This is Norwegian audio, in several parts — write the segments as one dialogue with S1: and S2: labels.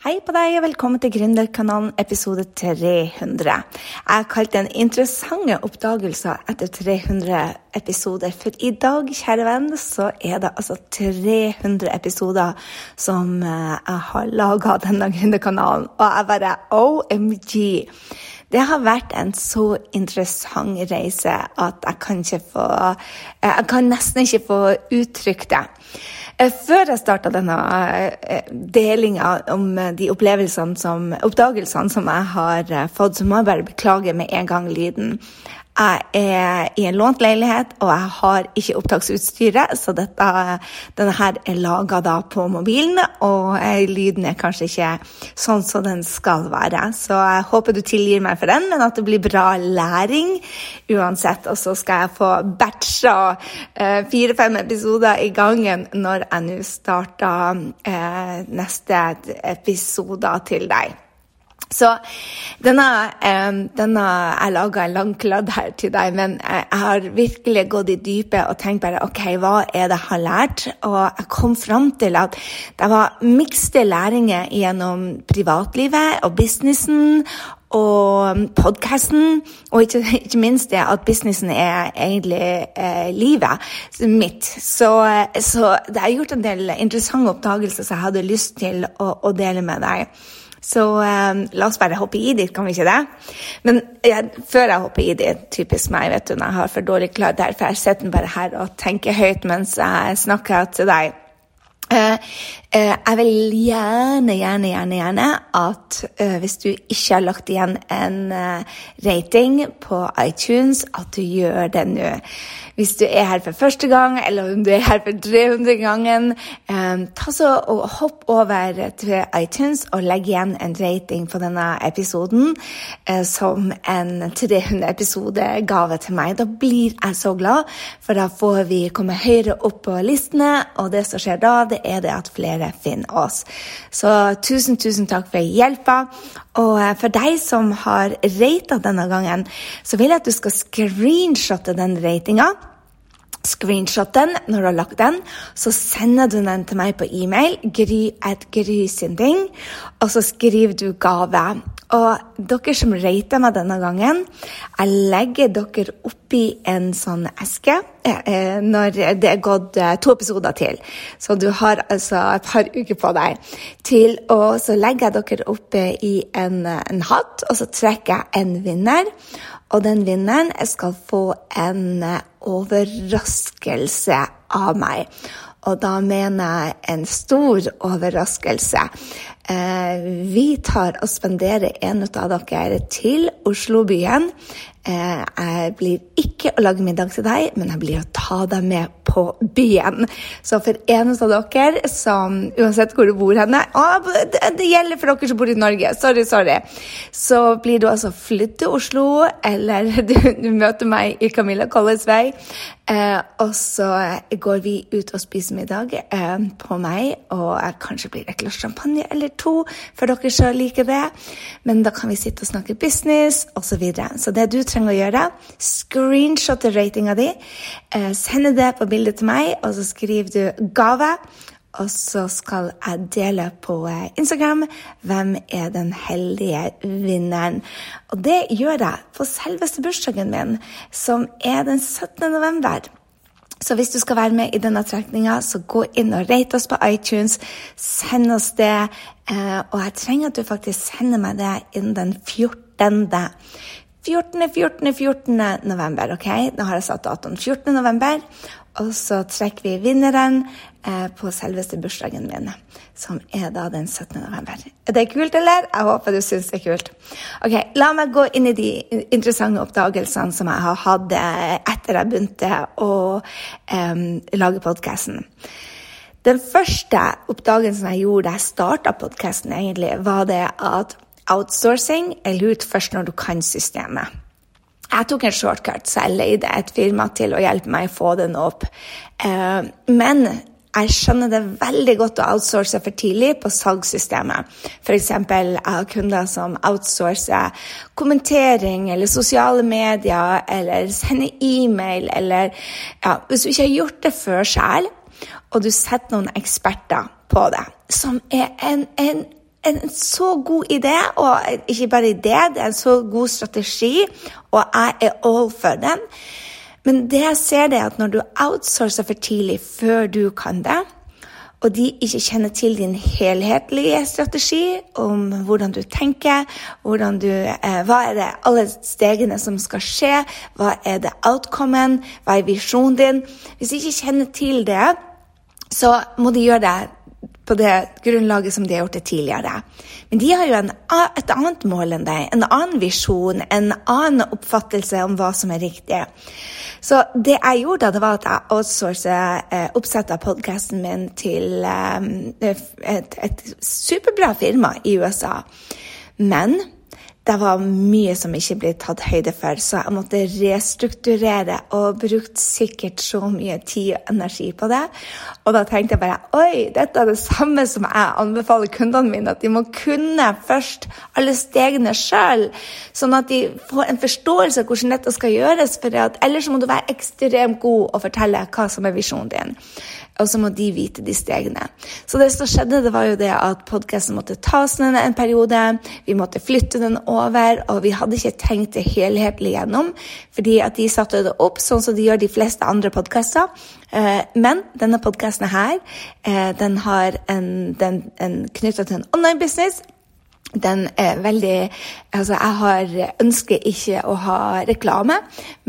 S1: Hei på deg, og velkommen til Gründerkanalen episode 300. Jeg har kalt den 'Interessante oppdagelser etter 300 episoder'. For i dag, kjære venn, så er det altså 300 episoder som eh, jeg har laga denne Gründerkanalen. Og jeg bare OMG! Det har vært en så interessant reise at jeg kan få Jeg kan nesten ikke få uttrykt det. Eh, før jeg starta denne eh, delinga om eh, de opplevelsene som, oppdagelsene som jeg har fått, så må jeg bare beklage med en gang lyden. Jeg er i en lånt leilighet, og jeg har ikke opptaksutstyret, så dette, denne her er laga på mobilen, og lyden er kanskje ikke sånn som den skal være. Så jeg håper du tilgir meg for den, men at det blir bra læring uansett. Og så skal jeg få batcha eh, fire-fem episoder i gangen når jeg nå starter eh, neste episode til deg. Så denne, denne Jeg laga en lang kladd her til deg, men jeg har virkelig gått i dypet og tenkt bare OK, hva er det jeg har lært? Og jeg kom fram til at det var mikste læringer gjennom privatlivet og businessen og podkasten, og ikke, ikke, minst det at businessen er egentlig eh, livet mitt. Så, så, det har gjort en del interessante oppdagelser som jeg hadde lyst til å, å dele med deg. Så eh, la oss bare hoppe i dit, kan vi ikke det? Men jeg, før jeg hopper i dit, typisk meg, vet du, når jeg har for dårlig klar derfor jeg sitter bare her og tenker høyt mens jeg snakker til deg. Uh, jeg vil gjerne, gjerne, gjerne, gjerne at uh, hvis du ikke har lagt igjen en rating på iTunes, at du gjør det nå. Hvis du er her for første gang, eller om du er her for 300 gangen, eh, ta så og hopp over til iTunes og legg igjen en rating på denne episoden eh, som en 300-episode-gave til meg. Da blir jeg så glad, for da får vi komme høyere opp på listene, og det som skjer da, det er det at flere finner oss. Så tusen, tusen takk for hjelpa. Og eh, for deg som har rata denne gangen, så vil jeg at du skal screenshotte den ratinga screenshot den når du har lagt den. Så sender du den til meg på e-mail, gry at gry sin ting, og så skriver du gave. Og dere som rater meg denne gangen, jeg legger dere oppi en sånn eske eh, eh, når det er gått eh, to episoder til. Så du har altså et par uker på deg til å Så legger jeg dere oppi i en, en hatt, og så trekker jeg en vinner. Og den vinneren skal få en overraskelse av meg. Og da mener jeg en stor overraskelse. Eh, vi tar og spenderer en av dere til Oslobyen. Eh, jeg blir ikke å lage middag til deg, men jeg blir å ta deg med på byen. Så for en av dere som Uansett hvor du bor henne å, det, gjelder for dere som bor i Norge. Sorry, sorry. Så blir du altså flydd til Oslo, eller du, du møter meg i Camilla Colles vei. Eh, og så går vi ut og spiser middag eh, på meg, og kanskje blir et glass champagne eller to for dere sjøl liker det. Men da kan vi sitte og snakke business osv. Så, videre. så det du trenger å gjøre, screenshotte ratinga di, eh, sende det på bildet til meg, og så skriver du 'gave'. Og så skal jeg dele på eh, Instagram hvem er den heldige vinneren. Og det gjør jeg på selveste bursdagen min, som er den 17. november. Så hvis du skal være med i denne trekninga, så gå inn og rate oss på iTunes. Send oss det. Eh, og jeg trenger at du faktisk sender meg det innen den 14. 14., 14., 14. november. ok? Nå har jeg satt datoen. 14. november. Og så trekker vi vinneren eh, på selveste bursdagen min, som er da den 17. november. Er det kult, eller? Jeg håper du syns det er kult. Ok, La meg gå inn i de interessante oppdagelsene som jeg har hatt eh, etter jeg begynte å eh, lage podkasten. Den første oppdagelsen jeg gjorde da jeg starta podkasten, var det at outsourcing er lurt først når du kan systemet. Jeg tok en shortcut, så jeg leide et firma til å hjelpe meg å få den opp. Eh, men jeg skjønner det veldig godt å outsource for tidlig på salgssystemet. F.eks. jeg har kunder som outsourcer kommentering eller sosiale medier eller sender e-mail eller ja, Hvis du ikke har gjort det før selv, og du setter noen eksperter på det, som er en, en en så god idé, og ikke bare idé, det er en så god strategi, og jeg er all for den. Men det jeg ser, det er at når du outsourcer for tidlig før du kan det, og de ikke kjenner til din helhetlige strategi om hvordan du tenker, du, eh, hva er det alle stegene som skal skje, hva er det outcomen, hva er visjonen din Hvis de ikke kjenner til det, så må de gjøre det på det grunnlaget som de har gjort det tidligere. Men de har jo en, et annet mål enn deg, en annen visjon, en annen oppfattelse om hva som er riktig. Så det jeg gjorde da, det var at jeg outsourcet eh, oppsettet av podkasten min til eh, et, et superbra firma i USA. Men det var mye som ikke ble tatt høyde for, så jeg måtte restrukturere og brukt sikkert så mye tid og energi på det. Og da tenkte jeg bare oi, dette er det samme som jeg anbefaler kundene mine, at de må kunne først alle stegene sjøl, sånn at de får en forståelse av hvordan dette skal gjøres. For ellers må du være ekstremt god og fortelle hva som er visjonen din og så må de vite de stegene. Så det som skjedde, det var jo det at podkasten måtte tas ned en periode. Vi måtte flytte den over, og vi hadde ikke tenkt det helhetlig gjennom. Fordi at de satte det opp sånn som de gjør de fleste andre podkaster. Eh, men denne podkasten her, eh, den har en, en knytta til en online business den er veldig Altså, jeg har, ønsker ikke å ha reklame,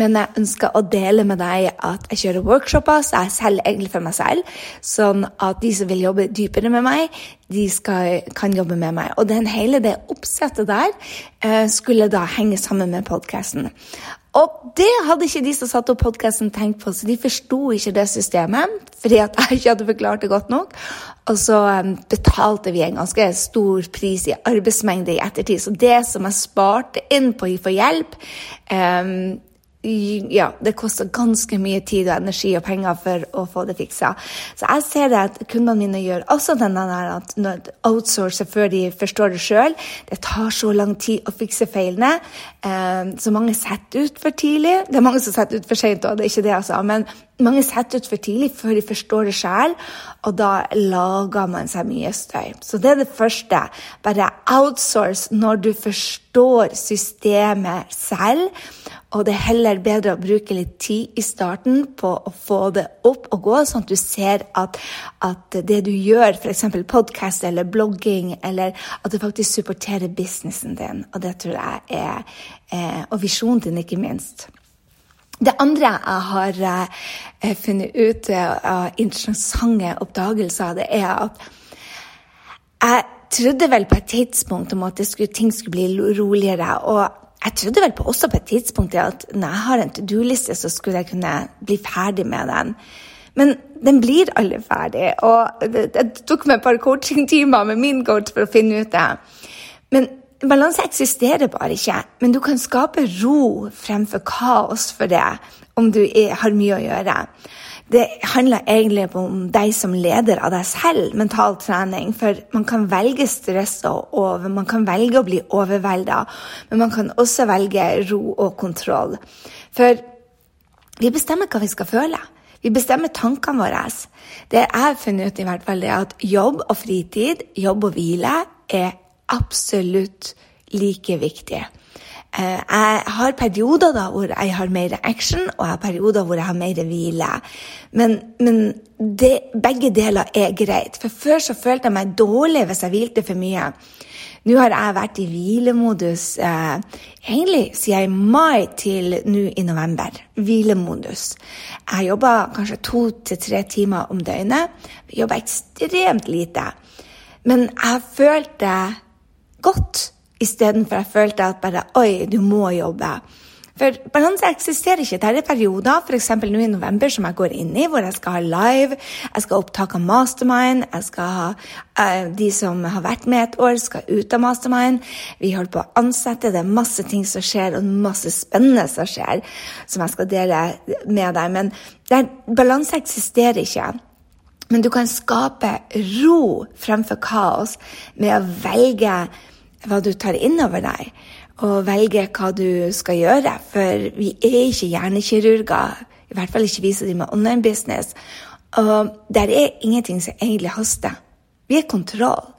S1: men jeg ønsker å dele med deg at jeg kjører workshoper, så jeg selger egentlig for meg selv. Sånn at de som vil jobbe dypere med meg, de skal, kan jobbe med meg. Og den hele det oppsettet der eh, skulle da henge sammen med podkasten. Og det hadde ikke de som satte opp podkasten, tenkt på, så de forsto ikke det systemet fordi at jeg ikke hadde forklart det godt nok. Og så um, betalte vi en ganske stor pris i arbeidsmengde i ettertid. Så det som jeg sparte inn på få hjelp um, ja, det koster ganske mye tid og energi og penger for å få det fiksa. Så jeg ser det at kundene mine gjør også denne der at outsourcer før de forstår det sjøl. Det tar så lang tid å fikse feilene. Eh, så mange setter ut for tidlig. Det er mange som setter ut for seint òg, det er ikke det sa. Men mange setter ut for tidlig før de forstår det sjøl, og da lager man seg mye støy. Så det er det første. Bare outsource når du forstår systemet selv og det er heller bedre å bruke litt tid i starten på å få det opp og gå, sånn at du ser at, at det du gjør, f.eks. podkast eller blogging, eller at det faktisk supporterer businessen din. Og det tror jeg er er Og visjonen din, ikke minst. Det andre jeg har eh, funnet ut eh, av interessante oppdagelser, det er at jeg trodde vel på et tidspunkt om at skulle, ting skulle bli roligere. og jeg trodde vel på også på et tidspunkt at når jeg har en to do-liste, så skulle jeg kunne bli ferdig med den. Men den blir aldri ferdig. Og det, det tok meg et par coachingtimer med min coach for å finne ut det. Men balanse eksisterer bare ikke. Men du kan skape ro fremfor kaos for det om du er, har mye å gjøre. Det handler egentlig om deg som leder av deg selv, mental trening. For man kan velge stress og over, man kan velge å bli overvelda, men man kan også velge ro og kontroll. For vi bestemmer hva vi skal føle. Vi bestemmer tankene våre. Det jeg har funnet ut, i hvert fall, er at jobb og fritid, jobb og hvile, er absolutt like viktig. Eh, jeg har perioder da hvor jeg har mer action, og jeg har perioder hvor jeg har mer hvile. Men, men det, begge deler er greit. For før så følte jeg meg dårlig hvis jeg hvilte for mye. Nå har jeg vært i hvilemodus eh, egentlig siden i mai til nå i november. Hvilemodus. Jeg jobber kanskje to til tre timer om døgnet. Jeg jobber ekstremt lite. Men jeg følte godt istedenfor jeg følte at bare Oi, du må jobbe. For balanse eksisterer ikke. Det er perioder, f.eks. nå i november, som jeg går inn i, hvor jeg skal ha live, jeg skal ha opptak av mastermind, jeg skal ha uh, de som har vært med et år, skal ut av mastermind. Vi holder på å ansette, det er masse ting som skjer, og masse spennende som skjer, som jeg skal dele med deg. Men balanse eksisterer ikke. Men du kan skape ro fremfor kaos med å velge hva du tar innover deg, og velge hva du skal gjøre. For vi er ikke hjernekirurger, i hvert fall ikke vi som driver med online business. Og der er ingenting som egentlig haster. Vi er kontroll.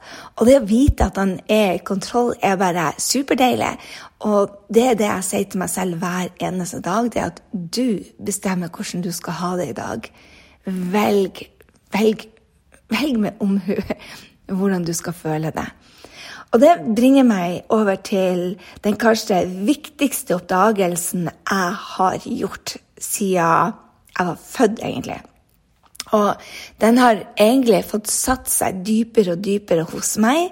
S1: Og det å vite at han er i kontroll, er bare superdeilig. Og det er det jeg sier til meg selv hver eneste dag, det er at du bestemmer hvordan du skal ha det i dag. Velg, velg, velg med omhu hvordan du skal føle det. Og det bringer meg over til den kanskje viktigste oppdagelsen jeg har gjort siden jeg var født, egentlig. Og den har egentlig fått satt seg dypere og dypere hos meg.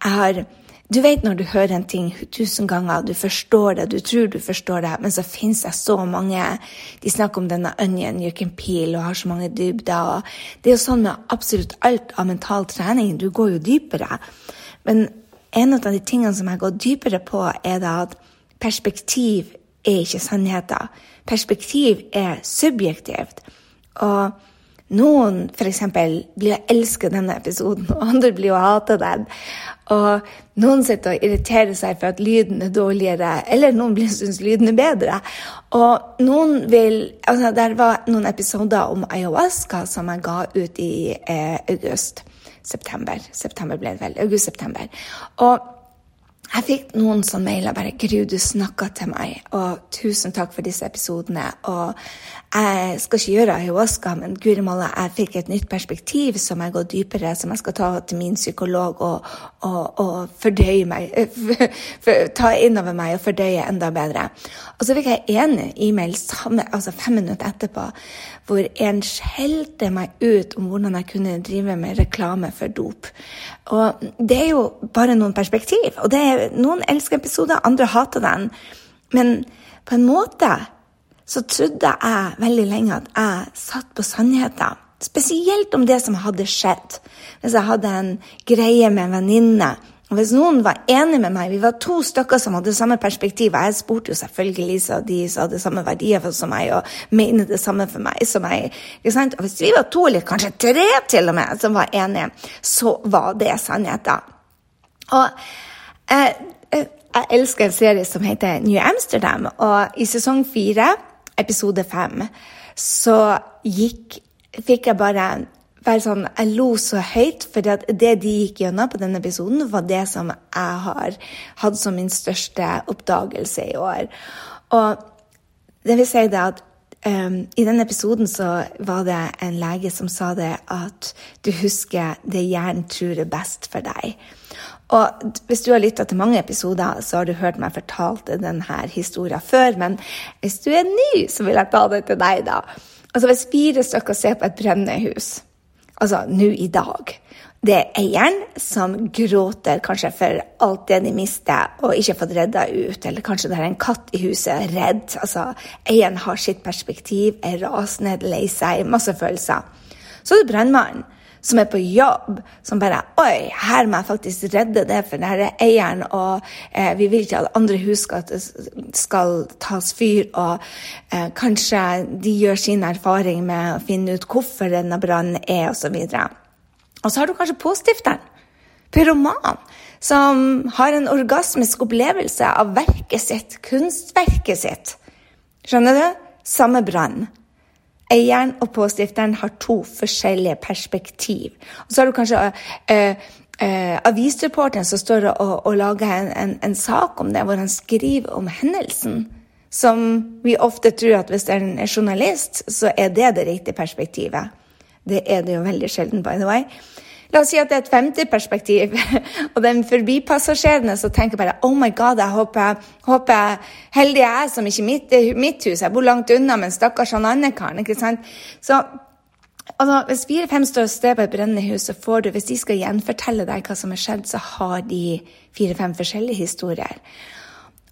S1: Jeg har du vet når du hører en ting tusen ganger, du forstår det, du tror du forstår det, men så finnes det så mange De snakker om denne onion you can peel og har så mange dybder. Det er jo sånn med absolutt alt av mental trening. Du går jo dypere. Men en av de tingene som jeg går dypere på, er at perspektiv er ikke sannheter. Perspektiv er subjektivt. Og noen f.eks. blir å elske denne episoden, og andre blir å hate den. Og noen sitter og irriterer seg for at lyden er dårligere, eller noen syns lyden er bedre. Og noen vil altså Der var noen episoder om ayahuasca som jeg ga ut i eh, august. September. September ble det vel. August-september. Og jeg fikk noen som maila bare 'Gru, du snakka til meg', og tusen takk for disse episodene. Og jeg skal ikke gjøre ayahuasca, men guri malla, jeg fikk et nytt perspektiv som jeg går dypere, som jeg skal ta til min psykolog og, og, og fordøye meg for, Ta innover meg og fordøye enda bedre. Og så fikk jeg en e-mail altså fem minutter etterpå hvor en skjelte meg ut om hvordan jeg kunne drive med reklame for dop. Og det er jo bare noen perspektiv. Og det er, noen elsker episoder, andre hater den. Men på en måte så trodde jeg veldig lenge at jeg satt på sannheter. Spesielt om det som hadde skjedd. Hvis jeg hadde en greie med en venninne og hvis noen var enig med meg, vi var to stykker som hadde samme perspektiv, og jeg spurte jo selvfølgelig så de som hadde samme verdier som meg, og mener det samme for meg som meg. Og hvis vi var to, eller kanskje tre til og med, som var enige, så var det sannheten. Og eh, jeg, jeg elsker en serie som heter New Amsterdam, og i sesong fire, episode fem, så gikk fikk jeg bare være sånn Jeg lo så høyt, for det de gikk gjennom på denne episoden, var det som jeg har hatt som min største oppdagelse i år. Og det vil si det at um, i denne episoden så var det en lege som sa det at du husker det hjernen tror er best for deg. Og hvis du har lytta til mange episoder, så har du hørt meg fortalt denne historien før, men hvis du er ny, så vil jeg ta det til deg, da. Altså Hvis fire stykker ser på et brennende hus altså nå i dag. Det er eieren som gråter kanskje for alt det de mister og ikke fått redda ut. Eller kanskje det er en katt i huset, redd. Altså, eieren har sitt perspektiv, er rasende, lei seg, masse følelser. Så er det brannmannen som er på jobb, som bare Oi, her må jeg faktisk redde det, for det her er eieren, og eh, vi vil ikke at andre hus skal, skal tas fyr, og eh, kanskje de gjør sin erfaring med å finne ut hvorfor denne brannen er, osv. Og, og så har du kanskje påstifteren, pyroman, som har en orgasmisk opplevelse av verket sitt, kunstverket sitt. Skjønner du? Samme brann. Eieren og påstifteren har to forskjellige perspektiv. Og så har du kanskje uh, uh, avisreporteren som står og, og lager en, en, en, sak om det, hvor han skriver om hendelsen. Som vi ofte tror at hvis det er en journalist, så er det det riktige perspektivet. Det er det jo veldig sjelden, by the way. La oss si at det er et femte perspektiv, og den forbipassasjerene som tenker bare Oh my God, jeg håper, håper heldig jeg er som ikke mitt, mitt hus. Jeg bor langt unna, men stakkars han andre karen. ikke sant? Så altså, Hvis fire-fem står og på et brennende hus, så får du, hvis de skal gjenfortelle deg hva som har skjedd, så har de fire-fem forskjellige historier.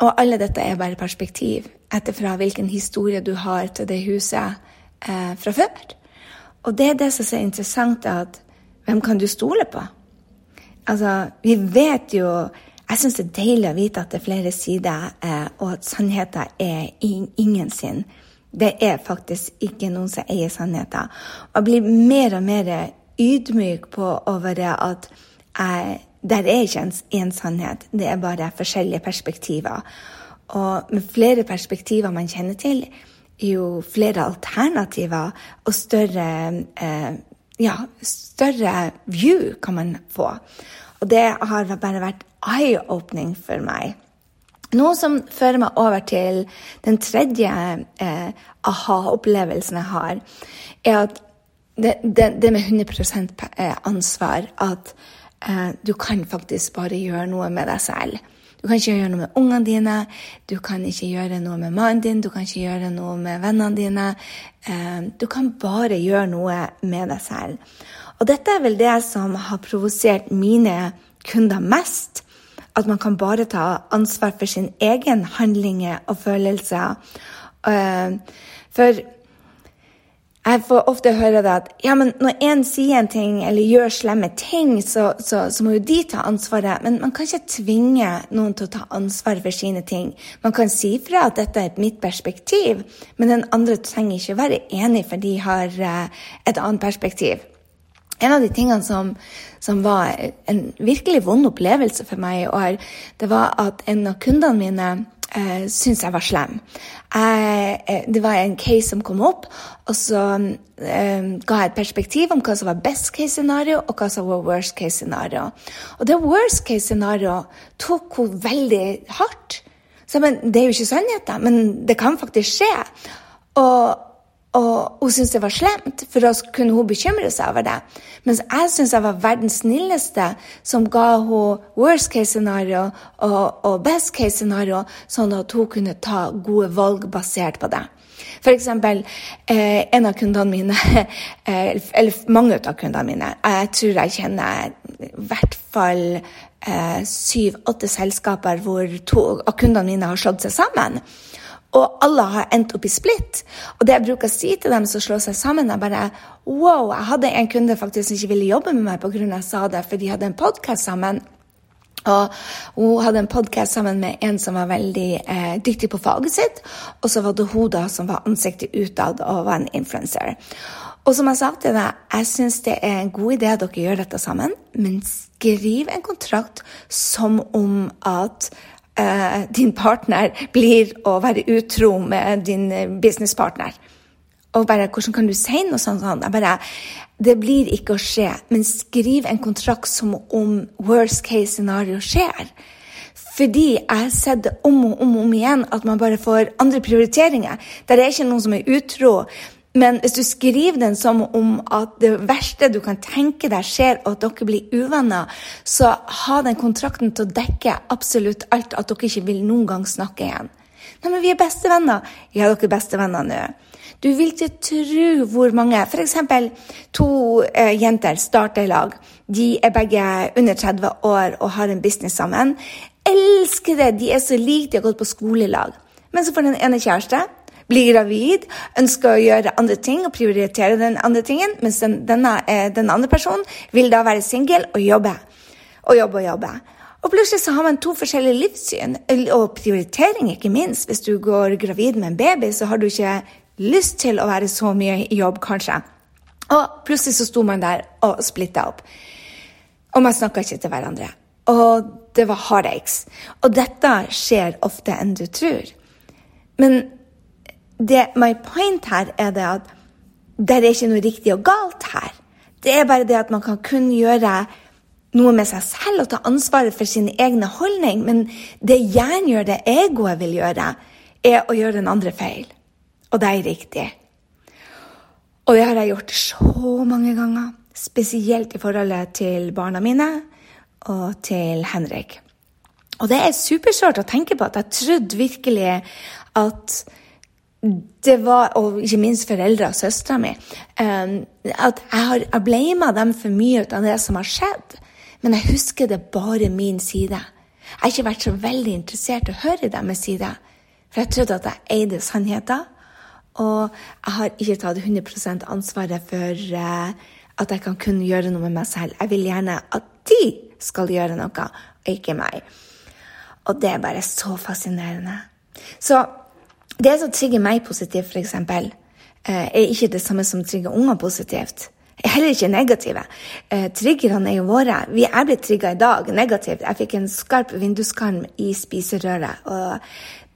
S1: Og alle dette er bare perspektiv etterfra hvilken historie du har til det huset eh, fra før. Og det er det som er interessant, at hvem kan du stole på? Altså, vi vet jo Jeg syns det er deilig å vite at det er flere sider, eh, og at sannheten er ingen sin. Det er faktisk ikke noen som eier sannheten. Og jeg blir mer og mer ydmyk på over det at jeg, der er ikke én sannhet, det er bare forskjellige perspektiver. Og med flere perspektiver man kjenner til, jo flere alternativer og større eh, ja, større view kan man få. Og det har bare vært eye-opening for meg. Noe som fører meg over til den tredje eh, aha-opplevelsen jeg har, er at det, det, det med 100 eh, ansvar At eh, du kan faktisk bare gjøre noe med deg selv. Du kan ikke gjøre noe med ungene dine, du kan ikke gjøre noe med mannen din, du kan ikke gjøre noe med vennene dine. Eh, du kan bare gjøre noe med deg selv. Og dette er vel det som har provosert mine kunder mest at man kan bare ta ansvar for sin egen handlinger og følelser. Uh, for jeg får ofte høre at ja, når én sier en ting eller gjør slemme ting, så, så, så, må jo de ta ansvaret. Men man kan ikke tvinge noen til å ta ansvar for sine ting. Man kan si fra at dette er mitt perspektiv, men den andre trenger ikke være enig, for de har uh, et annet perspektiv. En av de tingene som, som, var en virkelig vond opplevelse for meg i år, det var at en av kundene mine eh, syntes jeg var slem. Jeg, eh, det var en case som kom opp, og så eh, ga jeg et perspektiv om hva som var best case scenario, og hva som var worst case scenario. Og det worst case scenario tok hun veldig hardt. Så, men, det er jo ikke sannheten, men det kan faktisk skje. Og og hun syntes det var slemt, for da kunne hun bekymre seg over det. Mens jeg syntes jeg var verdens snilleste som ga henne worst case scenario og, og best case scenario, sånn at hun kunne ta gode valg basert på det. For eksempel eh, en av kundene mine, eh, eller mange av kundene mine Jeg tror jeg kjenner i hvert fall eh, syv-åtte selskaper hvor to av kundene mine har slått seg sammen. Og alle har endt opp i splitt. Og det jeg bruker å si til dem som slår seg sammen, er bare Wow, jeg hadde en kunde faktisk som ikke ville jobbe med meg pga. jeg sa det, for de hadde en podkast sammen. Og hun hadde en podkast sammen med en som var veldig eh, dyktig på faget sitt. Og så var det hun da som var ansiktet utad og var en influenser. Og som jeg sa til deg, jeg syns det er en god idé at dere gjør dette sammen, men skriv en kontrakt som om at uh, din partner blir å være utro med din eh, businesspartner. Og bare, hvordan kan du si noe sånt? sånn? bare, det blir ikke å skje, men skriv en kontrakt som om worst case scenario skjer. Fordi jeg har sett det om og om, om igjen at man bare får andre prioriteringer. Der er ikke noen som er utro, men hvis du skriver den som om at det verste du kan tenke deg skjer, og at dere blir uvenner, så ha den kontrakten til å dekke absolutt alt, at dere ikke vil noen gang snakke igjen. Nei, men vi er bestevenner. Ja, dere er bestevenner nå. Du vil ikke tro hvor mange F.eks. to eh, jenter starter lag. De er begge under 30 år og har en business sammen. Elsker det! De er så like, de har gått på skolelag. Men så får den ene kjæreste blir gravid, ønsker å gjøre andre ting og prioritere den andre tingen, mens den, denne, eh, den andre personen vil da være singel og jobbe. Og jobbe og jobbe. Og plutselig så har man to forskjellige livssyn, og prioritering, ikke minst. Hvis du går gravid med en baby, så har du ikke lyst til å være så mye i jobb, kanskje. Og plutselig så sto man der og splitta opp. Og man snakka ikke til hverandre. Og det var heartaches. Og dette skjer ofte enn du tror. Men det, my point her er det at det er ikke noe riktig og galt her. Det er bare det at man kan kun gjøre noe med seg selv og ta ansvaret for sin egne holdning. Men det hjernen gjør, det egoet vil gjøre, er å gjøre den andre feil. Og det er riktig. Og det har jeg gjort så mange ganger. Spesielt i forholdet til barna mine og til Henrik. Og det er supersårt å tenke på at jeg trodde virkelig at det var, og ikke minst foreldre og søstera mi, um, at jeg har jeg blama dem for mye av det som har skjedd. Men jeg husker det bare min side. Jeg har ikke vært så veldig interessert i å høre deres side. For jeg trodde at jeg eide sannheten. Og jeg har ikke tatt 100 ansvaret for uh, at jeg kan kunne gjøre noe med meg selv. Jeg vil gjerne at de skal gjøre noe, og ikke meg. Og det er bare så fascinerende. Så det som trigger meg positivt, f.eks., eh, er ikke det samme som trigger unger positivt. Heller ikke negative. Eh, triggerne er jo våre. Vi er blitt trigga i dag negativt. Jeg fikk en skarp vinduskarm i spiserøret, og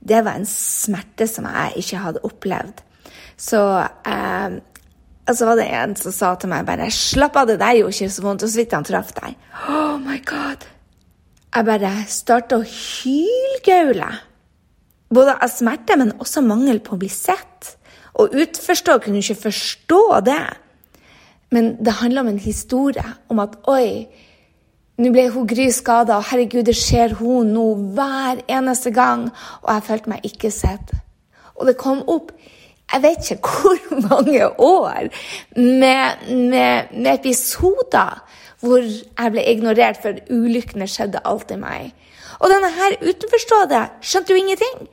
S1: det var en smerte som jeg ikke hadde opplevd. Så eh, altså var det en som sa til meg bare 'Slapp av, det der gjorde ikke så vondt.' Og så vidt han traff deg. Oh my god. Jeg bare starta å hylgaule. Både av smerte, men også mangel på å bli sett. Og utforstå kunne ikke forstå det. Men det handler om en historie om at oi, nå ble hun Gry skada, og herregud, det skjer hun nå hver eneste gang. Og jeg følte meg ikke sett. Og det kom opp jeg vet ikke hvor mange år med, med, med episoder hvor jeg ble ignorert, for ulykkene skjedde alltid meg. Og denne her utenforstående skjønte jo ingenting.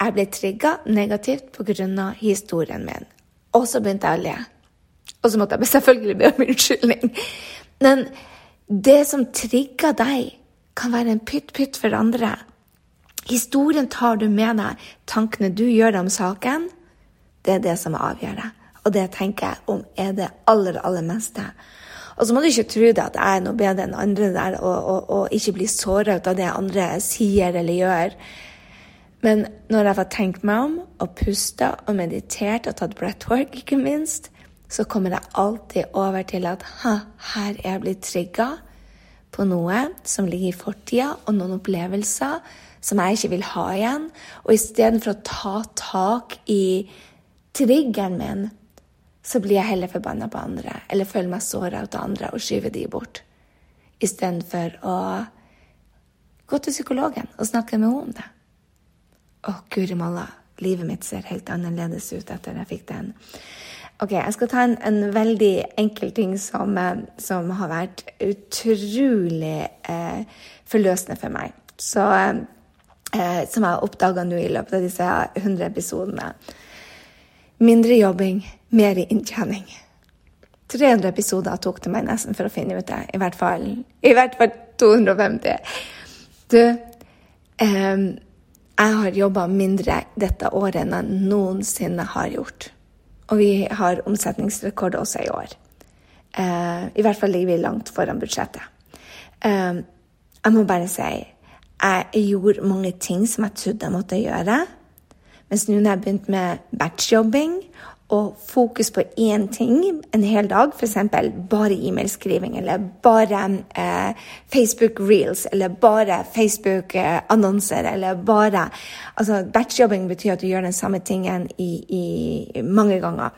S1: Jeg ble trigga negativt pga. historien min. Og så begynte jeg å le. Og så måtte jeg selvfølgelig be om unnskyldning. Men det som trigger deg, kan være en pytt-pytt for andre. Historien tar du med deg. Tankene du gjør om saken, det er det som avgjør det. Og det tenker jeg om er det aller, aller meste. Og så må du ikke tro det at jeg er noe bedre enn andre der, og, og, og ikke bli såra av det andre sier eller gjør. Men når jeg får tenkt meg om og pusta og meditert og tatt breathwork, ikke minst, så kommer jeg alltid over til at ha, her er jeg blitt trigga på noe som ligger i fortida, og noen opplevelser som jeg ikke vil ha igjen. Og istedenfor å ta tak i triggeren min, så blir jeg heller forbanna på andre eller føler meg såra av andre og skyver de bort. Istedenfor å gå til psykologen og snakke med henne om det. Å, guri malla, livet mitt ser helt annerledes ut etter jeg fikk den. Ok, Jeg skal ta en, en veldig enkel ting som, eh, som har vært utrolig eh, forløsende for meg. Så, eh, som jeg har oppdaga nå i løpet av disse 100 episodene. Mindre jobbing, mer inntjening. 300 episoder tok det meg nesten for å finne ut det. I hvert fall, i hvert fall 250. Du, eh, jeg har jobba mindre dette året enn jeg noensinne har gjort. Og vi har omsetningsrekord også i år. Eh, I hvert fall ligger vi langt foran budsjettet. Eh, jeg må bare si jeg gjorde mange ting som jeg trodde jeg måtte gjøre mens nå når jeg har begynt med batchjobbing og fokus på én ting en hel dag, f.eks. bare e-mailskriving, eller bare eh, Facebook reels, eller bare Facebook-annonser, eh, eller bare Altså, batchjobbing betyr at du gjør den samme tingen i, i mange ganger.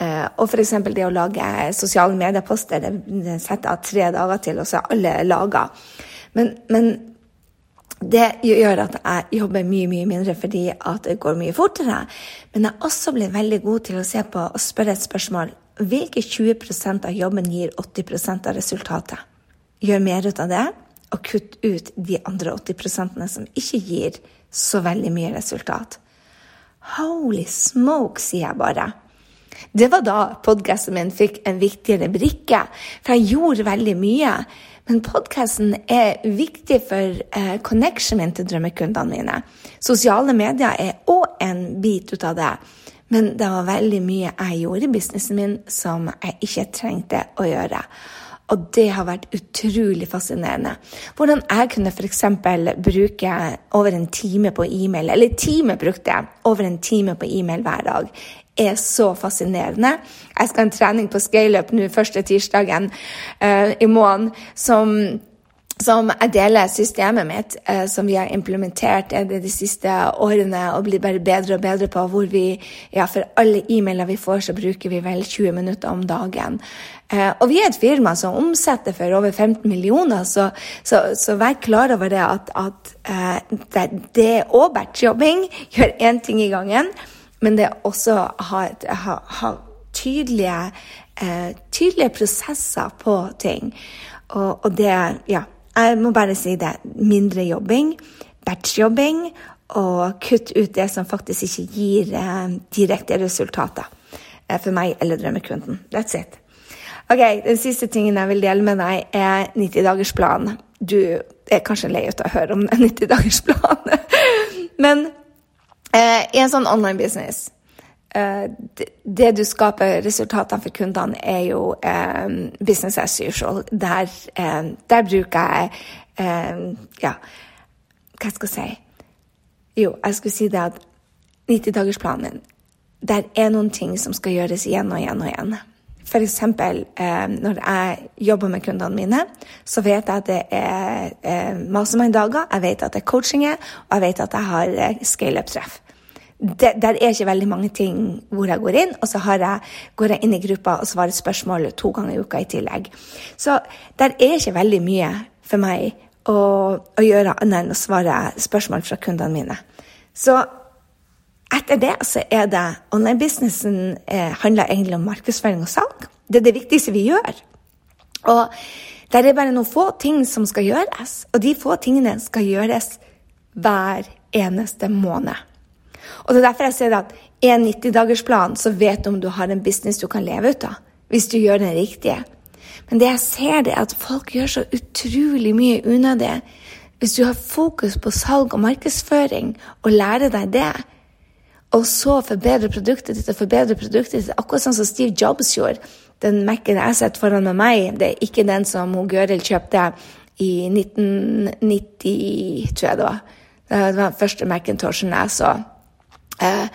S1: Eh, og f.eks. det å lage sosiale medieposter, det setter jeg tre dager til, og så er alle laga. Men, men det gjør at jeg jobber mye mye mindre fordi at det går mye fortere. Men jeg også blir veldig god til å se på og spørre et spørsmål. Hvilke 20% av jobben gir 80% av resultatet? Gjør mer ut av det, og kutt ut de andre 80 som ikke gir så veldig mye resultat. Holy smoke, sier jeg bare. Det var da podkasten min fikk en viktigere brikke, for jeg gjorde veldig mye. Men podkasten er viktig for eh, connection min til drømmekundene mine. Sosiale medier er òg en bit ut av det. Men det var veldig mye jeg gjorde i businessen min som jeg ikke trengte å gjøre. Og det har vært utrolig fascinerende. Hvordan jeg kunne f.eks. bruke over en time på e-mail, eller time brukte jeg over en time på e-mail hver dag er så fascinerende. Jeg skal ha en trening på scaleup nå første tirsdagen uh, i måneden som, som jeg deler systemet mitt, eh, som vi har implementert de, de siste årene og blir bare bedre og bedre på. Hvor vi, ja, for alle e-mailer vi får, så bruker vi vel 20 minutter om dagen. Eh, og vi er et firma som omsetter for over 15 millioner, så, så, så vær klar over det at, at det, det og batchjobbing gjør én ting i gangen. Men det er også å ha, ha, ha tydelige, eh, tydelige, prosesser på ting. Og, og, det Ja, jeg må bare si det. Mindre jobbing, batchjobbing, og kutt ut det som faktisk ikke gir eh, direkte resultater eh, for meg eller drømmekunden. That's it. Ok, Den siste tingen jeg vil dele med deg, er 90-dagersplan. Du er kanskje lei av å høre om 90-dagersplanen, men Eh, I en sånn online business det, det, du skaper resultatene for kundene, er jo eh, business as usual. Der, eh, der bruker jeg eh, Ja, hva skal jeg si? Jo, jeg skulle si det at 90-dagersplanen min der er noen ting som skal gjøres igjen og igjen og igjen. Eksempel eh, når jeg jobber med kundene mine, så vet jeg at det er eh, mastermind-dager, jeg vet at det er coachinger, og jeg vet at jeg har eh, scale-up-treff. Det, der er ikke veldig mange ting hvor jeg går inn, og så jeg, går jeg inn i gruppa og svarer spørsmål to ganger i uka i tillegg. Så der er ikke veldig mye for meg å, å gjøre annet enn å svare spørsmål fra kundene mine. Så etter det så er det Online-businessen eh, handler egentlig om markedsføring og salg. Det er det viktigste vi gjør. Og det er bare noen få ting som skal gjøres, og de få tingene skal gjøres hver eneste måned. Og det er derfor jeg sier at en 90-dagersplan så vet du om du har en business du kan leve ut av, hvis du gjør den riktige. Men det jeg ser, det er at folk gjør så utrolig mye unødig. Hvis du har fokus på salg og markedsføring og lærer deg det, og så forbedre produktet ditt og forbedre produktet ditt, akkurat sånn som Steve Jobs gjorde. Den Mac-en jeg sitter foran med meg, det er ikke den som hun Gøril kjøpte i 1990, tror jeg det var. Det var den første Macintoshen jeg så. Eh,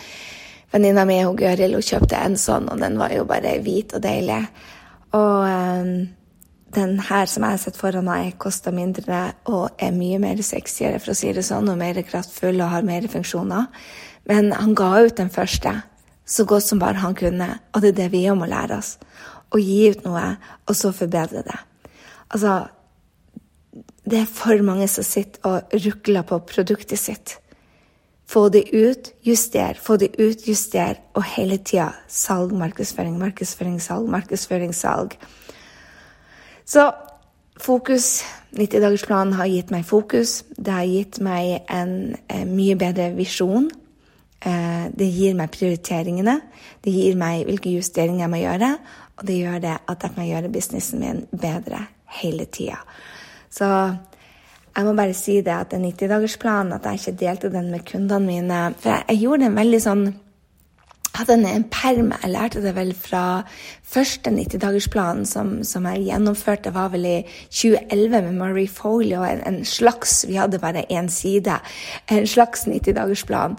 S1: Venninna mi hun Gøril hun kjøpte en sånn, og den var jo bare hvit og deilig. Og eh, den her som jeg sett foran meg, koster mindre og er mye mer sexyere, for å si det sånn, og mer kraftfull og har mer funksjoner. Men han ga ut den første så godt som bare han kunne, og det er det vi må lære oss. Å gi ut noe, og så forbedre det. Altså Det er for mange som sitter og rukler på produktet sitt. Få det ut, juster, få det ut, juster, og hele tida salg, markedsføring, markedsføring, salg, markedsføring, salg. Så fokus 90-dagersplanen har gitt meg fokus. Det har gitt meg en, en mye bedre visjon Eh, det gir meg prioriteringene, det gir meg hvilke justeringer jeg må gjøre, og det gjør det at jeg kan gjøre businessen min bedre hele tida. Så jeg må bare si det at den 90-dagersplanen, at jeg ikke delte den med kundene mine For jeg, jeg gjorde en veldig sånn hadde en perm. Jeg lærte det vel fra første 90-dagersplanen som, som, jeg gjennomførte, var vel i 2011 med Marie Foley og en, en slags Vi hadde bare én side. En slags 90-dagersplan.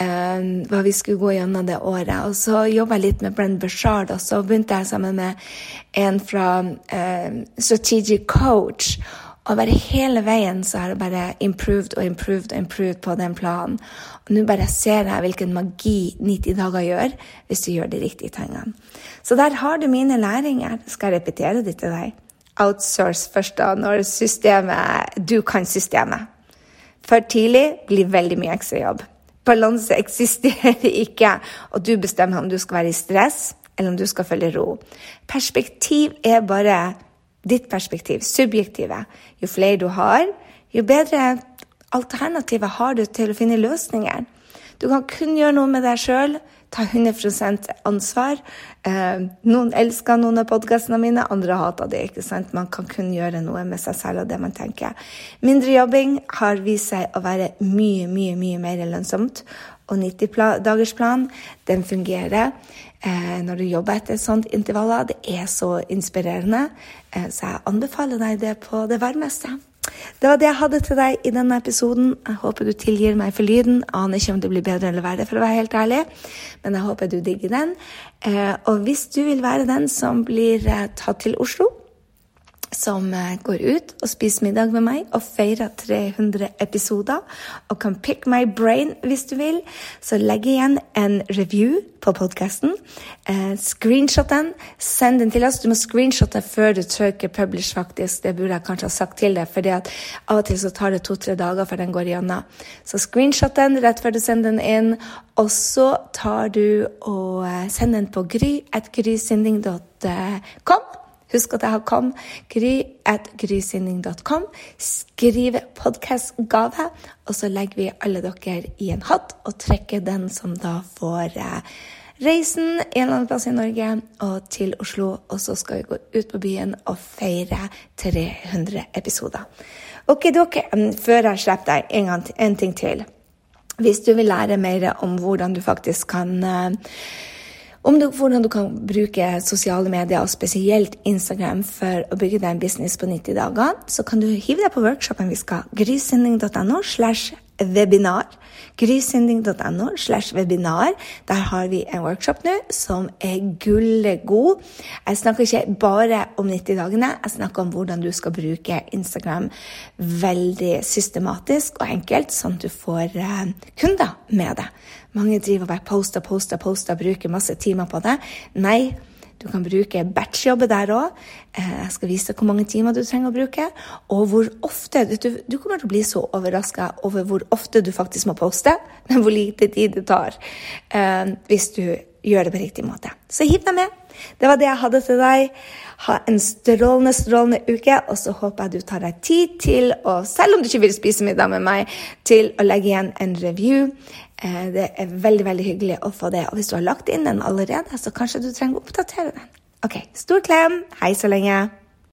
S1: Um, hva vi skulle gå gjennom det året. Og så jobba jeg litt med Brenn Bashard, og så begynte jeg sammen med en fra um, Strategic Coach. Og bare hele veien så har jeg bare improved og improved og improved på den planen. Og nå bare ser jeg hvilken magi 90 dager gjør hvis du gjør de riktige tingene. Så der har du mine læringer. Skal jeg repetere det til deg? Outsource først, da, når systemet Du kan systemet. For tidlig blir veldig mye ekstrajobb. Balanse eksisterer ikke, og du bestemmer om du skal være i stress eller om du skal følge ro. Perspektiv er bare ditt perspektiv, subjektive. Jo flere du har, jo bedre alternativer har du til å finne løsninger. Du kan kun gjøre noe med deg sjøl, ta 100 ansvar. Eh, noen elsker noen av podkastene mine, andre hater det. ikke sant? Man kan kun gjøre noe med seg selv og det man tenker. Mindre jobbing har vist seg å være mye, mye, mye mer lønnsomt. Og 90-dagersplan, den fungerer når du jobber etter et sånt intervaller. Det er så inspirerende. Eh, så jeg anbefaler deg det på det varmeste. Det var det jeg hadde til deg i denne episoden. Jeg håper du tilgir meg for lyden. Aner ikke om det blir bedre eller verre, for å være helt ærlig, men jeg håper du digger den. Eh, og hvis du vil være den som blir eh, tatt til Oslo som eh, går ut og spiser middag med meg og feirer 300 episoder og kan pick my brain hvis du vil, så legg igjen en review på podkasten. Eh, screenshot den, send den til oss. Du må screenshotte før du trykker publish, faktisk. Det burde jeg kanskje ha sagt til deg, for av og til så tar det to-tre dager før den går igjennom. Så screenshot den rett før du sender den inn, og så tar du og eh, sender den på gry at grysynding.com. Husk at jeg har kom. Gry at grysynding.com. Skriv podkastgave, og så legger vi alle dere i en hatt og trekker den som da får eh, reisen en eller annen plass i Norge og til Oslo. Og så skal vi gå ut på byen og feire 300 episoder. Ok, dere, før jeg slipper deg, en, gang, en ting til. Hvis du vil lære mer om hvordan du faktisk kan uh, om du, hvordan du kan bruke sosiale medier, og spesielt Instagram, for å bygge deg en business på 90 dager, så kan du hive deg på workshopen vi skal. grysending.no slash webinar. Grysynding.no slash webinar. Der har vi en workshop nå som er gullegod. Jeg snakker ikke bare om 90-dagene, jeg snakker om hvordan du skal bruke Instagram veldig systematisk og enkelt, sånn at du får uh, kunder med det. Mange driver og bare poster, poster, poster, bruker masse timer på det. Nei, du kan bruke batchjobber der òg. Eh, jeg skal vise deg hvor mange timer du trenger å bruke, og hvor ofte. Du, du kommer til å bli så overraska over hvor ofte du faktisk må poste, men hvor lite tid det tar eh, hvis du gjør det på riktig måte. Så hiv deg med. Det var det jeg hadde til deg. Ha en strålende, strålende uke, og så håper jeg du tar deg tid til å, selv om du ikke vil spise middag med meg, til å legge igjen en review. Eh, det er veldig veldig hyggelig å få det. Og hvis du har lagt inn den allerede, så kanskje du trenger å oppdatere den. Ok, Stor klem. Hei så lenge.